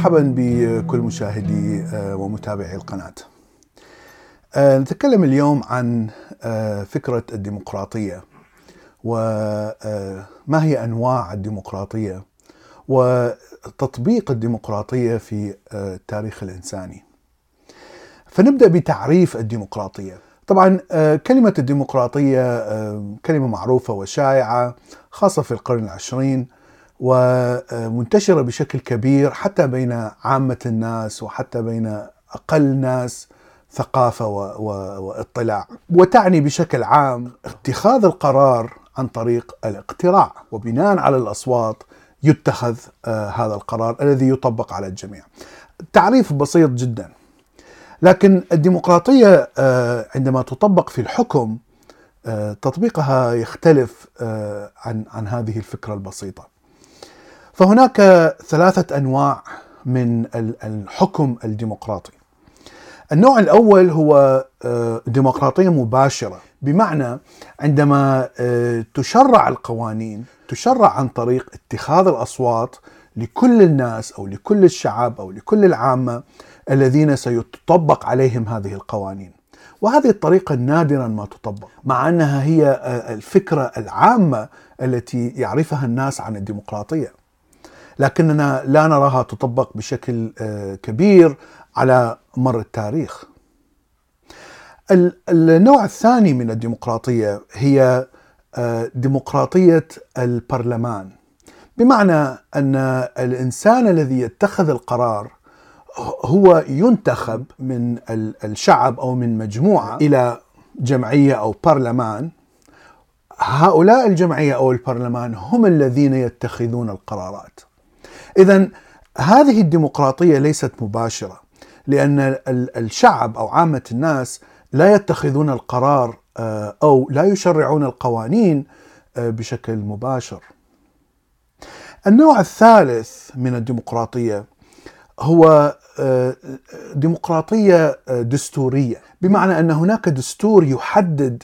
مرحبا بكل مشاهدي ومتابعي القناة. نتكلم اليوم عن فكرة الديمقراطية وما هي أنواع الديمقراطية وتطبيق الديمقراطية في التاريخ الإنساني. فنبدأ بتعريف الديمقراطية. طبعا كلمة الديمقراطية كلمة معروفة وشائعة خاصة في القرن العشرين ومنتشرة بشكل كبير حتى بين عامة الناس وحتى بين أقل ناس ثقافة واطلاع. وتعني بشكل عام اتخاذ القرار عن طريق الاقتراع وبناء على الأصوات يتخذ هذا القرار الذي يطبق على الجميع. تعريف بسيط جدا. لكن الديمقراطية عندما تطبق في الحكم تطبيقها يختلف عن عن هذه الفكرة البسيطة. فهناك ثلاثة أنواع من الحكم الديمقراطي. النوع الأول هو ديمقراطية مباشرة بمعنى عندما تشرع القوانين تشرع عن طريق اتخاذ الأصوات لكل الناس أو لكل الشعب أو لكل العامة الذين سيطبق عليهم هذه القوانين. وهذه الطريقة نادرا ما تطبق مع أنها هي الفكرة العامة التي يعرفها الناس عن الديمقراطية. لكننا لا نراها تطبق بشكل كبير على مر التاريخ. النوع الثاني من الديمقراطية هي ديمقراطية البرلمان بمعنى أن الإنسان الذي يتخذ القرار هو ينتخب من الشعب أو من مجموعة إلى جمعية أو برلمان هؤلاء الجمعية أو البرلمان هم الذين يتخذون القرارات. اذا هذه الديمقراطية ليست مباشرة لأن الشعب أو عامة الناس لا يتخذون القرار أو لا يشرعون القوانين بشكل مباشر. النوع الثالث من الديمقراطية هو ديمقراطية دستورية بمعنى أن هناك دستور يحدد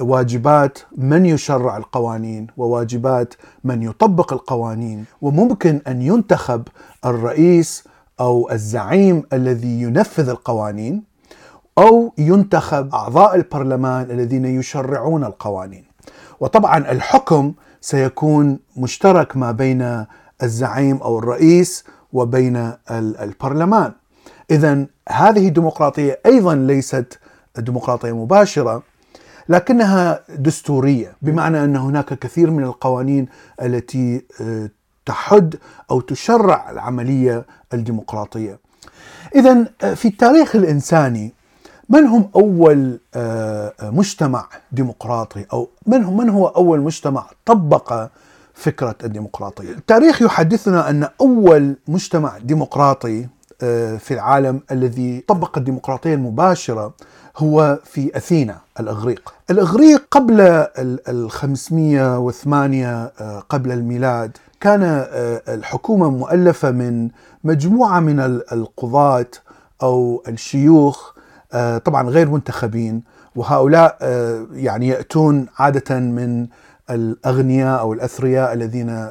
واجبات من يشرع القوانين وواجبات من يطبق القوانين وممكن أن ينتخب الرئيس أو الزعيم الذي ينفذ القوانين أو ينتخب أعضاء البرلمان الذين يشرعون القوانين. وطبعا الحكم سيكون مشترك ما بين الزعيم أو الرئيس وبين البرلمان. اذا هذه الديمقراطية أيضا ليست ديمقراطية مباشرة لكنها دستورية بمعنى أن هناك كثير من القوانين التي تحد أو تشرع العملية الديمقراطية. اذا في التاريخ الإنساني من هم أول مجتمع ديمقراطي أو من هو من هو أول مجتمع طبق فكرة الديمقراطية؟ التاريخ يحدثنا أن أول مجتمع ديمقراطي في العالم الذي طبق الديمقراطية المباشرة هو في أثينا الإغريق. الإغريق قبل ال 508 قبل الميلاد كان الحكومة مؤلفة من مجموعة من القضاة أو الشيوخ طبعا غير منتخبين وهؤلاء يعني يأتون عادة من الأغنياء أو الأثرياء الذين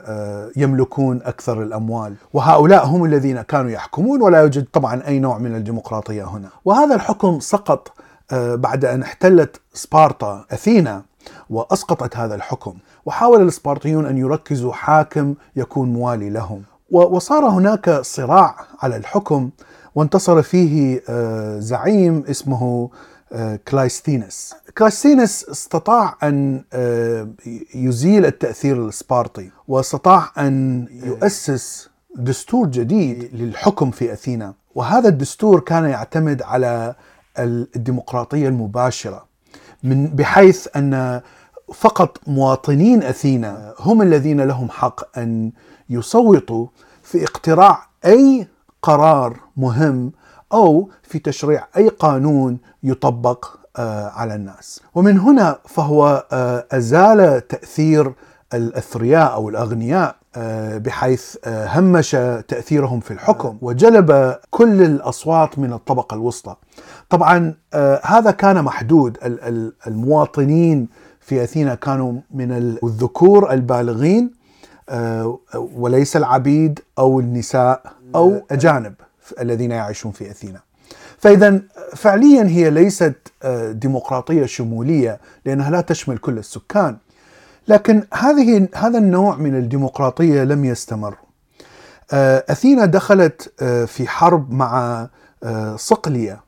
يملكون أكثر الأموال. وهؤلاء هم الذين كانوا يحكمون ولا يوجد طبعا أي نوع من الديمقراطية هنا. وهذا الحكم سقط بعد أن احتلت سبارتا أثينا وأسقطت هذا الحكم. وحاول السبارتيون أن يركزوا حاكم يكون موالي لهم. وصار هناك صراع على الحكم وانتصر فيه زعيم اسمه كلايستينس. كلايستينس استطاع أن يزيل التأثير السبارتي واستطاع أن يؤسس دستور جديد للحكم في أثينا. وهذا الدستور كان يعتمد على الديمقراطية المباشرة من بحيث أن فقط مواطنين أثينا هم الذين لهم حق أن يصوتوا في اقتراع أي قرار مهم أو في تشريع أي قانون يطبق على الناس. ومن هنا فهو أزال تأثير الأثرياء أو الأغنياء بحيث همش تأثيرهم في الحكم وجلب كل الأصوات من الطبقة الوسطى. طبعا هذا كان محدود. المواطنين في أثينا كانوا من الذكور البالغين آه، وليس العبيد أو النساء أو أجانب. الذين يعيشون في أثينا. فاذا فعليا هي ليست آه، ديمقراطية شمولية لأنها لا تشمل كل السكان. لكن هذه هذا النوع من الديمقراطية لم يستمر. آه، أثينا دخلت في حرب مع صقلية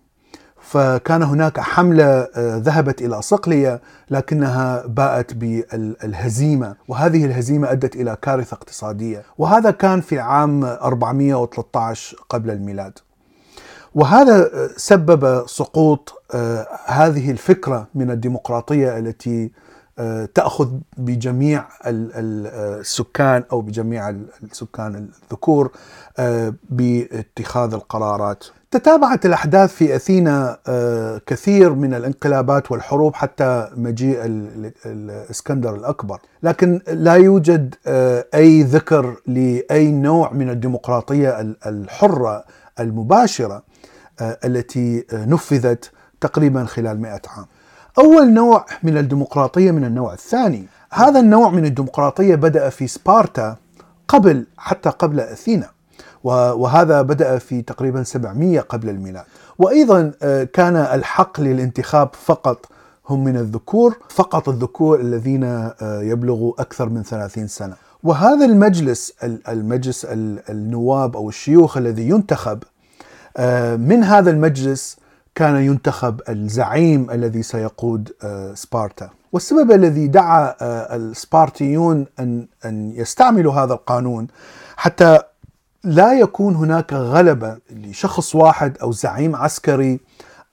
فكان هناك حملة آه، ذهبت إلى صقلية لكنها باءت بالهزيمة وهذه الهزيمة أدت إلى كارثة اقتصادية وهذا كان في عام 413 قبل الميلاد. وهذا آه، سبب سقوط آه، هذه الفكرة من الديمقراطية التي تأخذ بجميع السكان أو بجميع السكان الذكور باتخاذ القرارات. تتابعت الأحداث في أثينا آه، كثير من الانقلابات والحروب حتى مجيء الإسكندر الأكبر. لكن لا يوجد آه، أي ذكر لأي نوع من الديمقراطية الحرة المباشرة آه، التي نفذت تقريبا خلال مئة عام. أول نوع من الديمقراطية من النوع الثاني. هذا النوع من الديمقراطية بدأ في سبارتا قبل حتى قبل أثينا. وهذا بدأ في تقريبا 700 قبل الميلاد. وأيضا آه، كان الحق للانتخاب فقط هم من الذكور فقط الذكور الذين آه، يبلغوا أكثر من 30 سنة. وهذا المجلس المجلس النواب أو الشيوخ الذي ينتخب آه، من هذا المجلس كان ينتخب الزعيم الذي سيقود سبارتا والسبب الذي دعا السبارتيون أن أن يستعملوا هذا القانون حتى لا يكون هناك غلبة لشخص واحد أو زعيم عسكري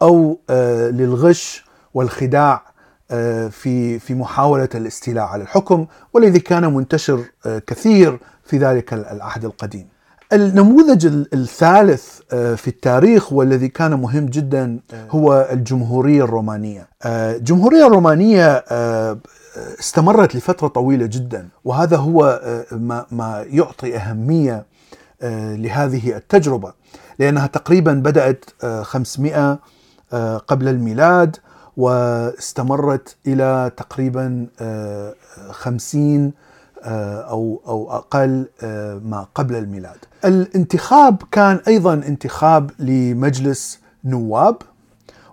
أو آه، للغش والخداع آه، في في محاولة الاستيلاء على الحكم والذي كان منتشر آه، كثير في ذلك العهد القديم. النموذج الثالث في التاريخ والذي كان مهم جدا هو الجمهورية الرومانية. الجمهورية الرومانية استمرت لفترة طويلة جدا وهذا هو ما يعطي أهمية آه، لهذه التجربة لأنها تقريبا بدأت 500 آه، آه، قبل الميلاد واستمرت إلى تقريبا 50 أو أو أقل ما قبل الميلاد. الانتخاب كان أيضا انتخاب لمجلس نواب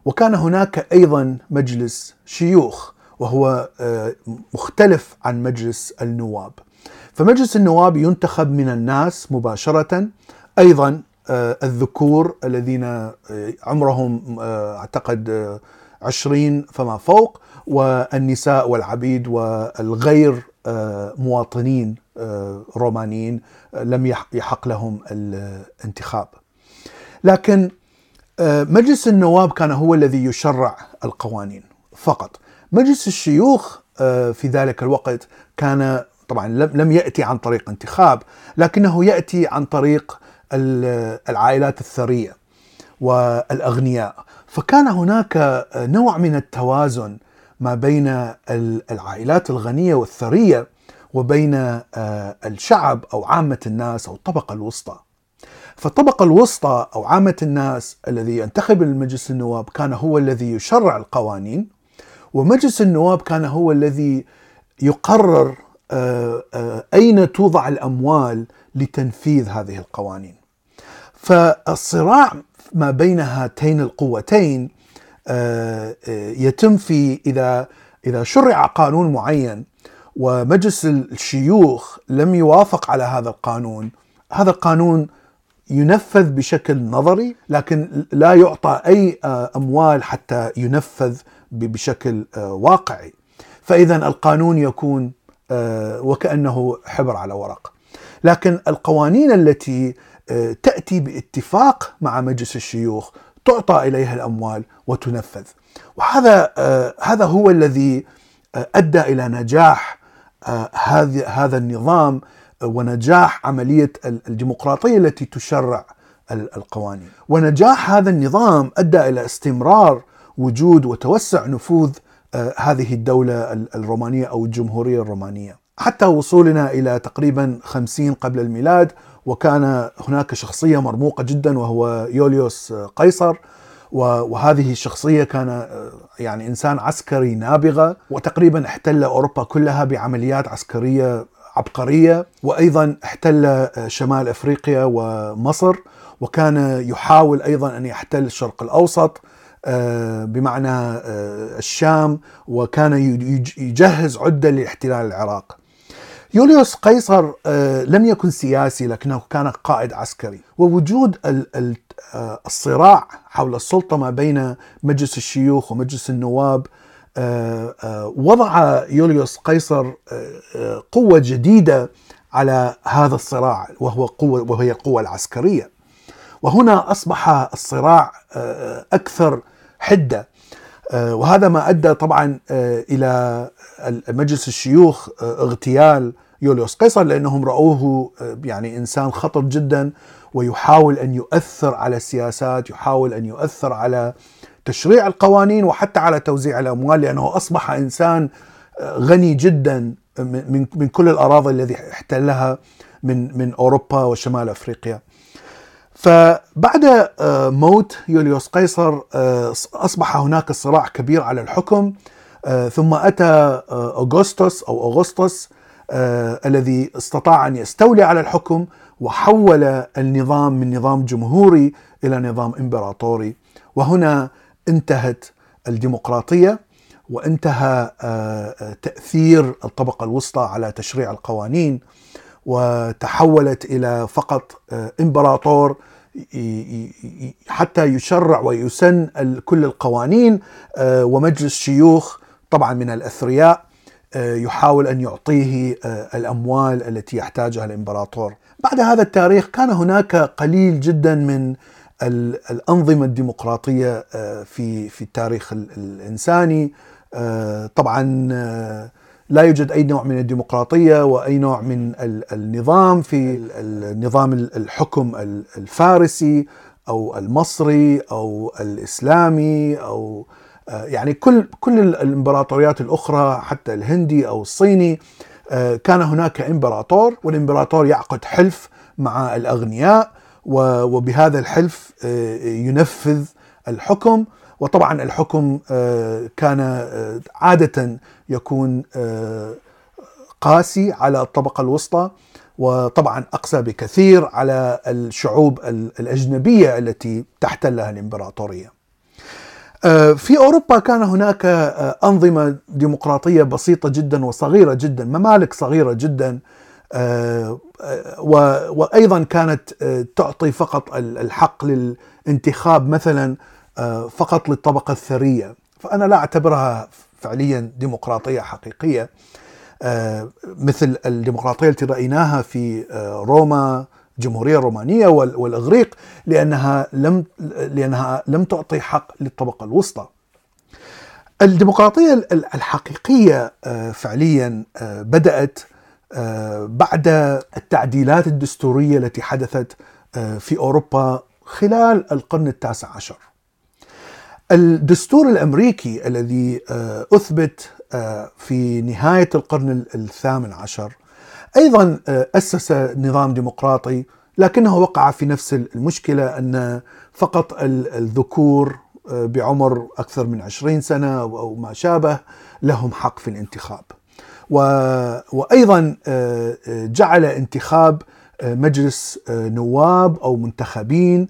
وكان هناك أيضا مجلس شيوخ وهو مختلف عن مجلس النواب. فمجلس النواب ينتخب من الناس مباشرة أيضا آه، الذكور الذين آه، عمرهم آه، أعتقد عشرين فما فوق والنساء والعبيد والغير مواطنين رومانيين لم يحق لهم الانتخاب. لكن مجلس النواب كان هو الذي يشرع القوانين فقط. مجلس الشيوخ في ذلك الوقت كان طبعا لم يأتي عن طريق انتخاب لكنه يأتي عن طريق العائلات الثرية والأغنياء. فكان هناك نوع من التوازن ما بين العائلات الغنية والثرية وبين آه، الشعب أو عامة الناس أو الطبقة الوسطى. فالطبقة الوسطى أو عامة الناس الذي ينتخب المجلس النواب كان هو الذي يشرع القوانين ومجلس النواب كان هو الذي يقرر آه، آه، أين توضع الأموال لتنفيذ هذه القوانين. فالصراع ما بين هاتين القوتين يتم في إذا إذا شرع قانون معين ومجلس الشيوخ لم يوافق على هذا القانون، هذا القانون ينفذ بشكل نظري لكن لا يعطى أي أموال حتى ينفذ بشكل واقعي. فإذا القانون يكون آه، وكأنه حبر على ورق. لكن القوانين التي آه، تأتي باتفاق مع مجلس الشيوخ تعطى إليها الأموال وتنفذ. وهذا آه، هذا هو الذي أدى إلى نجاح هذا هذا النظام ونجاح عملية الديمقراطية التي تشرع القوانين. ونجاح هذا النظام أدى إلى استمرار وجود وتوسع نفوذ آه، هذه الدولة الرومانية أو الجمهورية الرومانية حتى وصولنا إلى تقريبا خمسين قبل الميلاد وكان هناك شخصية مرموقة جدا وهو يوليوس قيصر وهذه الشخصية كان آه، يعني إنسان عسكري نابغة وتقريبا احتل أوروبا كلها بعمليات عسكرية عبقرية وأيضا احتل شمال إفريقيا ومصر وكان يحاول أيضا أن يحتل الشرق الأوسط بمعنى الشام وكان يجهز عدة لاحتلال العراق. يوليوس قيصر لم يكن سياسي لكنه كان قائد عسكري ووجود الصراع حول السلطة ما بين مجلس الشيوخ ومجلس النواب. آه، آه، وضع يوليوس قيصر آه، قوة جديدة على هذا الصراع وهو قوة وهي القوة العسكرية. وهنا أصبح الصراع أكثر حدة. وهذا ما أدى طبعا إلى مجلس الشيوخ اغتيال يوليوس قيصر لأنهم رأوه يعني إنسان خطر جدا. ويحاول أن يؤثر على السياسات يحاول أن يؤثر على تشريع القوانين وحتى على توزيع الأموال لأنه أصبح إنسان آه، غني جدا من من كل الأراضي الذي احتلها من من أوروبا وشمال أفريقيا. فبعد آه، موت يوليوس قيصر آه، أصبح هناك صراع كبير على الحكم ثم أتى أغسطس أو أغسطس الذي استطاع أن يستولي على الحكم وحول النظام من نظام جمهوري إلى نظام إمبراطوري. وهنا انتهت الديمقراطية وانتهى آه، آه، تأثير الطبقة الوسطى على تشريع القوانين وتحولت إلى فقط آه، إمبراطور حتى يشرع ويسن كل القوانين ومجلس شيوخ طبعا من الأثرياء يحاول أن يعطيه الأموال التي يحتاجها الإمبراطور. بعد هذا التاريخ كان هناك قليل جدا من الأنظمة الديمقراطية آه، في في التاريخ الإنساني آه، طبعا آه، لا يوجد أي نوع من الديمقراطية وأي نوع من النظام في النظام الحكم الفارسي أو المصري أو الإسلامي أو يعني كل كل الإمبراطوريات الأخرى حتى الهندي أو الصيني كان هناك إمبراطور والإمبراطور يعقد حلف مع الأغنياء وبهذا الحلف آه، ينفذ الحكم وطبعا الحكم آه، كان آه، عادة يكون قاسي على الطبقة الوسطى وطبعا أقسى بكثير على الشعوب الأجنبية التي تحتلها الإمبراطورية. في أوروبا كان هناك أنظمة ديمقراطية بسيطة جدا وصغيرة جدا، ممالك صغيرة جدا آه، وأيضا كانت آه، تعطي فقط الحق للانتخاب مثلا آه، فقط للطبقة الثرية. فأنا لا أعتبرها فعليا ديمقراطية حقيقية. مثل الديمقراطية التي رأيناها في روما الجمهورية الرومانية والإغريق لأنها لم لأنها لم تعطي حق للطبقة الوسطى. الديمقراطية الحقيقية فعليا بدأت آه، بعد التعديلات الدستورية التي حدثت آه، في أوروبا خلال القرن التاسع عشر. الدستور الأمريكي الذي آه، أثبت في نهاية القرن الثامن عشر أيضا أسس نظام ديمقراطي لكنه وقع في نفس المشكلة أن فقط الذكور بعمر أكثر من عشرين سنة أو ما شابه لهم حق في الانتخاب. وأيضا آه، آه، جعل انتخاب آه، مجلس نواب أو منتخبين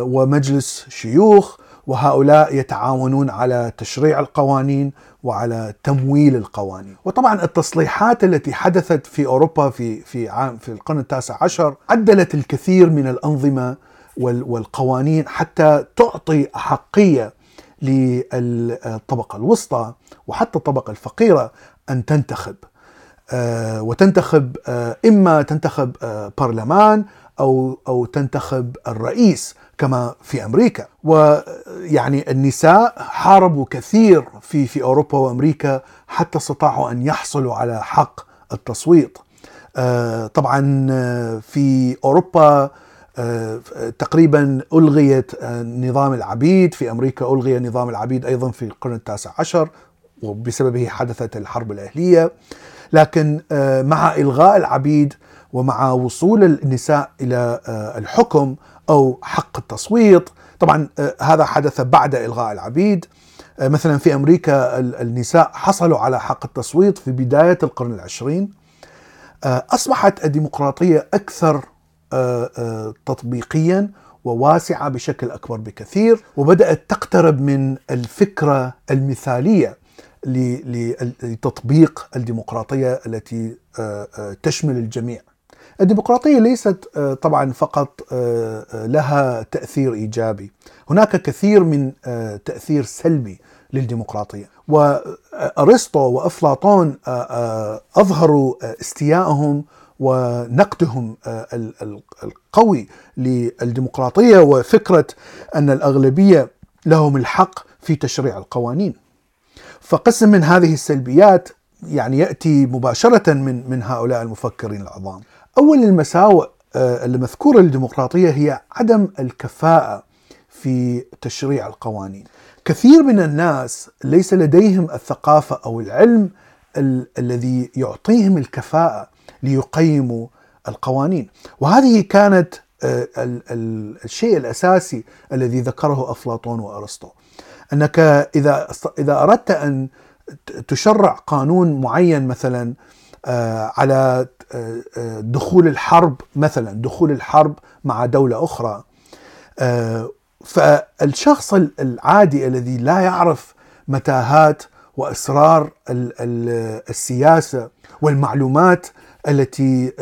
ومجلس شيوخ وهؤلاء يتعاونون على تشريع القوانين وعلى تمويل القوانين. وطبعا التصليحات التي حدثت في أوروبا في في عام في القرن التاسع عشر عدلت الكثير من الأنظمة والقوانين حتى تعطي أحقية للطبقة الوسطى وحتى الطبقة الفقيرة أن تنتخب. آه، وتنتخب آه، إما تنتخب آه، برلمان أو أو تنتخب الرئيس. كما في أمريكا. ويعني النساء حاربوا كثير في في أوروبا وأمريكا حتى استطاعوا أن يحصلوا على حق التصويت. طبعا في أوروبا تقريبا ألغيت نظام العبيد. في أمريكا ألغي نظام العبيد أيضا في القرن التاسع عشر وبسببه حدثت الحرب الأهلية. لكن آه، مع إلغاء العبيد ومع وصول النساء إلى آه، الحكم أو حق التصويت. طبعا آه، هذا حدث بعد إلغاء العبيد. مثلا في أمريكا النساء حصلوا على حق التصويت في بداية القرن العشرين. أصبحت الديمقراطية أكثر تطبيقيا وواسعة بشكل أكبر بكثير وبدأت تقترب من الفكرة المثالية لتطبيق الديمقراطية التي تشمل الجميع. الديمقراطية ليست طبعا فقط لها تأثير إيجابي، هناك كثير من تأثير سلبي للديمقراطية، وأرسطو وأفلاطون أظهروا استيائهم ونقدهم القوي للديمقراطية وفكرة أن الأغلبية لهم الحق في تشريع القوانين. فقسم من هذه السلبيات يعني يأتي مباشرة من من هؤلاء المفكرين العظام. أول المساوئ المذكورة للديمقراطية هي عدم الكفاءة في تشريع القوانين. كثير من الناس ليس لديهم الثقافة أو العلم ال- الذي يعطيهم الكفاءة ليقيموا القوانين، وهذه كانت الشيء الأساسي الذي ذكره أفلاطون وأرسطو. أنك إذا إذا أردت أن تشرع قانون معين مثلا على دخول الحرب مثلا دخول الحرب مع دولة أخرى فالشخص العادي الذي لا يعرف متاهات واسرار السياسة والمعلومات التي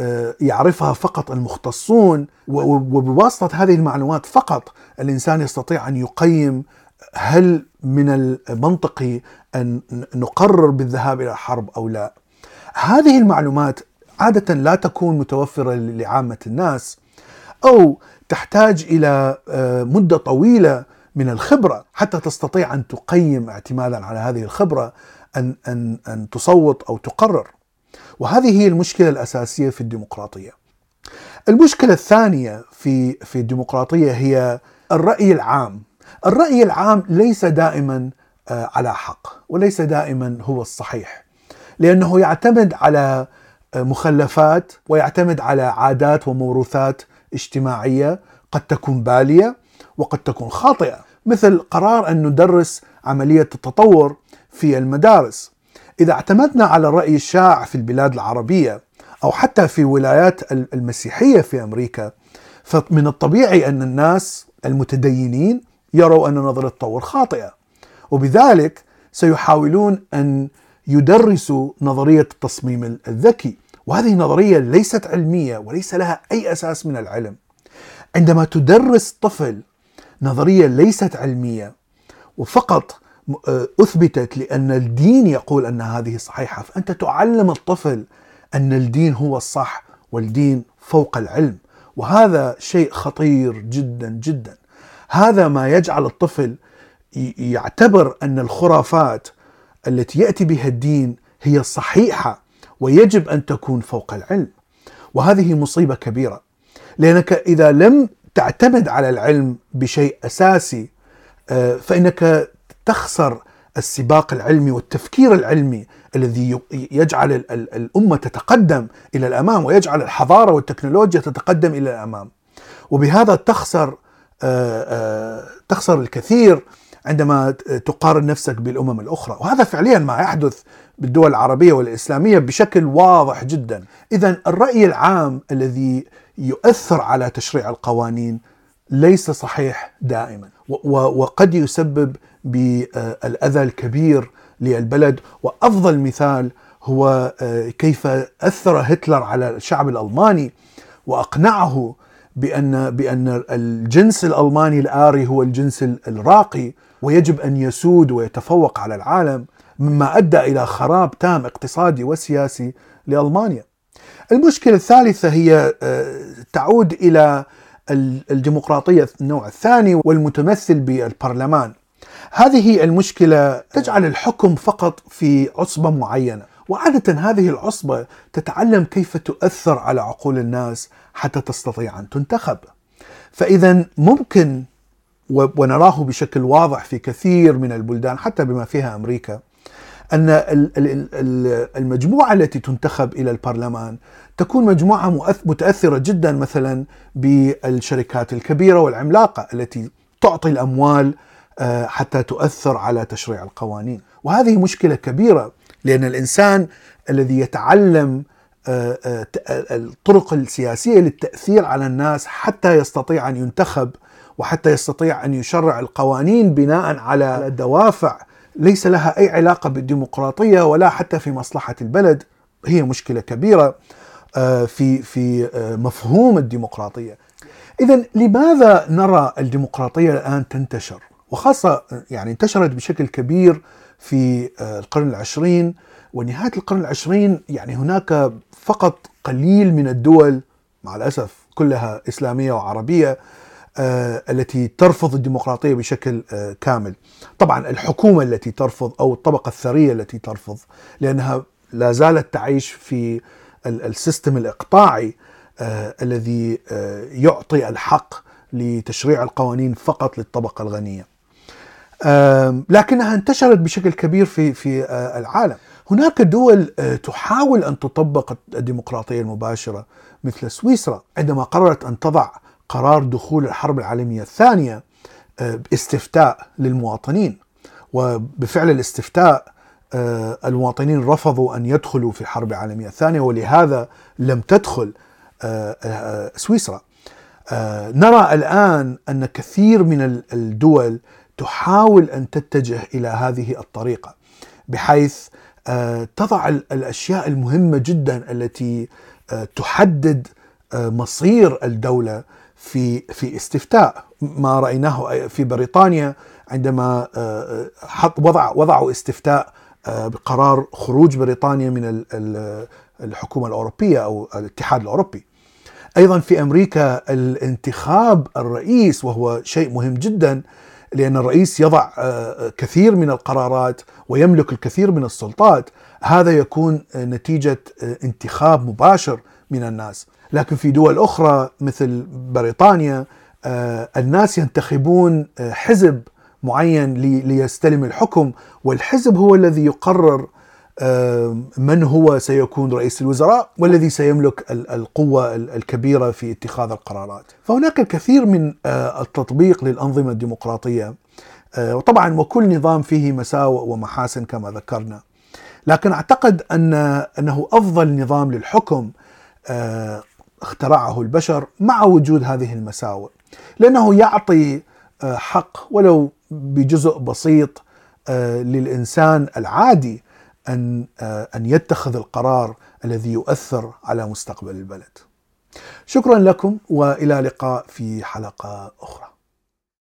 يعرفها فقط المختصون وبواسطة هذه المعلومات فقط الإنسان يستطيع أن يقيم هل من المنطقي أن نقرر بالذهاب إلى الحرب أو لا؟ هذه المعلومات عادة لا تكون متوفرة لعامة الناس أو تحتاج إلى مدة طويلة من الخبرة حتى تستطيع أن تقيم اعتمادا على هذه الخبرة أن أن أن تصوت أو تقرر. وهذه هي المشكلة الأساسية في الديمقراطية. المشكلة الثانية في في الديمقراطية هي الرأي العام. الرأي العام ليس دائما على حق وليس دائما هو الصحيح. لأنه يعتمد على مخلفات ويعتمد على عادات وموروثات اجتماعية قد تكون بالية وقد تكون خاطئة مثل قرار أن ندرس عملية التطور في المدارس. إذا اعتمدنا على الرأي الشائع في البلاد العربية أو حتى في ولايات المسيحية في أمريكا فمن الطبيعي أن الناس المتدينين يروا أن نظريه التطور خاطئة. وبذلك سيحاولون أن يدرسوا نظرية التصميم الذكي. وهذه نظرية ليست علمية وليس لها أي أساس من العلم. عندما تدرس طفل نظرية ليست علمية وفقط أثبتت لأن الدين يقول أن هذه صحيحة فأنت تعلم الطفل أن الدين هو الصح والدين فوق العلم. وهذا شيء خطير جدا جدا. هذا ما يجعل الطفل يعتبر أن الخرافات التي يأتي بها الدين هي الصحيحه ويجب أن تكون فوق العلم. وهذه مصيبة كبيرة لأنك إذا لم تعتمد على العلم بشيء أساسي فإنك تخسر السباق العلمي والتفكير العلمي الذي يجعل الأمة تتقدم إلى الأمام ويجعل الحضارة والتكنولوجيا تتقدم إلى الأمام. وبهذا تخسر تخسر الكثير عندما تقارن نفسك بالأمم الأخرى. وهذا فعليا ما يحدث بالدول العربية والإسلامية بشكل واضح جدا. اذا الرأي العام الذي يؤثر على تشريع القوانين ليس صحيح دائما. وقد يسبب بالاذى الكبير للبلد. وأفضل مثال هو كيف أثر هتلر على الشعب الألماني. وأقنعه بأن بأن الجنس الألماني الآري هو الجنس الراقي. ويجب أن يسود ويتفوق على العالم مما أدى إلى خراب تام اقتصادي وسياسي لألمانيا. المشكلة الثالثة هي تعود إلى الديمقراطية النوع الثاني والمتمثل بالبرلمان. هذه المشكلة تجعل الحكم فقط في عصبة معينة، وعادة هذه العصبة تتعلم كيف تؤثر على عقول الناس حتى تستطيع أن تنتخب. فإذا ممكن ونراه بشكل واضح في كثير من البلدان حتى بما فيها أمريكا أن المجموعة التي تنتخب إلى البرلمان تكون مجموعة متأثرة جدا مثلا بالشركات الكبيرة والعملاقة التي تعطي الأموال حتى تؤثر على تشريع القوانين، وهذه مشكلة كبيرة لأن الإنسان الذي يتعلم الطرق السياسية للتأثير على الناس حتى يستطيع أن ينتخب وحتى يستطيع أن يشرع القوانين بناء على دوافع ليس لها أي علاقة بالديمقراطية ولا حتى في مصلحة البلد هي مشكلة كبيرة في في مفهوم الديمقراطية. إذا لماذا نرى الديمقراطية الآن تنتشر؟ وخاصة يعني انتشرت بشكل كبير في القرن العشرين ونهاية القرن العشرين يعني هناك فقط قليل من الدول مع الأسف كلها إسلامية وعربية آه التي ترفض الديمقراطية بشكل آه كامل. طبعا الحكومة التي ترفض أو الطبقة الثرية التي ترفض لأنها لا زالت تعيش في السيستم الإقطاعي آه الذي يعطي الحق لتشريع القوانين فقط للطبقة الغنية. لكنها انتشرت بشكل كبير في في العالم. هناك دول تحاول أن تطبق الديمقراطية المباشرة مثل سويسرا عندما قررت أن تضع قرار دخول الحرب العالمية الثانية باستفتاء للمواطنين وبفعل الاستفتاء المواطنين رفضوا أن يدخلوا في الحرب العالمية الثانية ولهذا لم تدخل سويسرا. نرى الآن أن كثير من الدول تحاول أن تتجه إلى هذه الطريقة بحيث تضع الأشياء المهمة جدا التي تحدد مصير الدولة في في استفتاء ما رأيناه في بريطانيا عندما حط وضع وضعوا استفتاء بقرار خروج بريطانيا من الحكومة الأوروبية أو الاتحاد الأوروبي. أيضا في أمريكا الانتخاب الرئيس وهو شيء مهم جدا لأن الرئيس يضع كثير من القرارات ويملك الكثير من السلطات هذا يكون نتيجة انتخاب مباشر من الناس لكن في دول أخرى مثل بريطانيا الناس ينتخبون حزب معين ليستلم الحكم والحزب هو الذي يقرر من هو سيكون رئيس الوزراء والذي سيملك القوة الكبيرة في اتخاذ القرارات. فهناك الكثير من التطبيق للأنظمة الديمقراطية وطبعا وكل نظام فيه مساوئ ومحاسن كما ذكرنا. لكن أعتقد أن أنه أفضل نظام للحكم اخترعه البشر مع وجود هذه المساوئ لأنه يعطي حق ولو بجزء بسيط للإنسان العادي أن أن يتخذ القرار الذي يؤثر على مستقبل البلد. شكرا لكم وإلى لقاء في حلقة أخرى.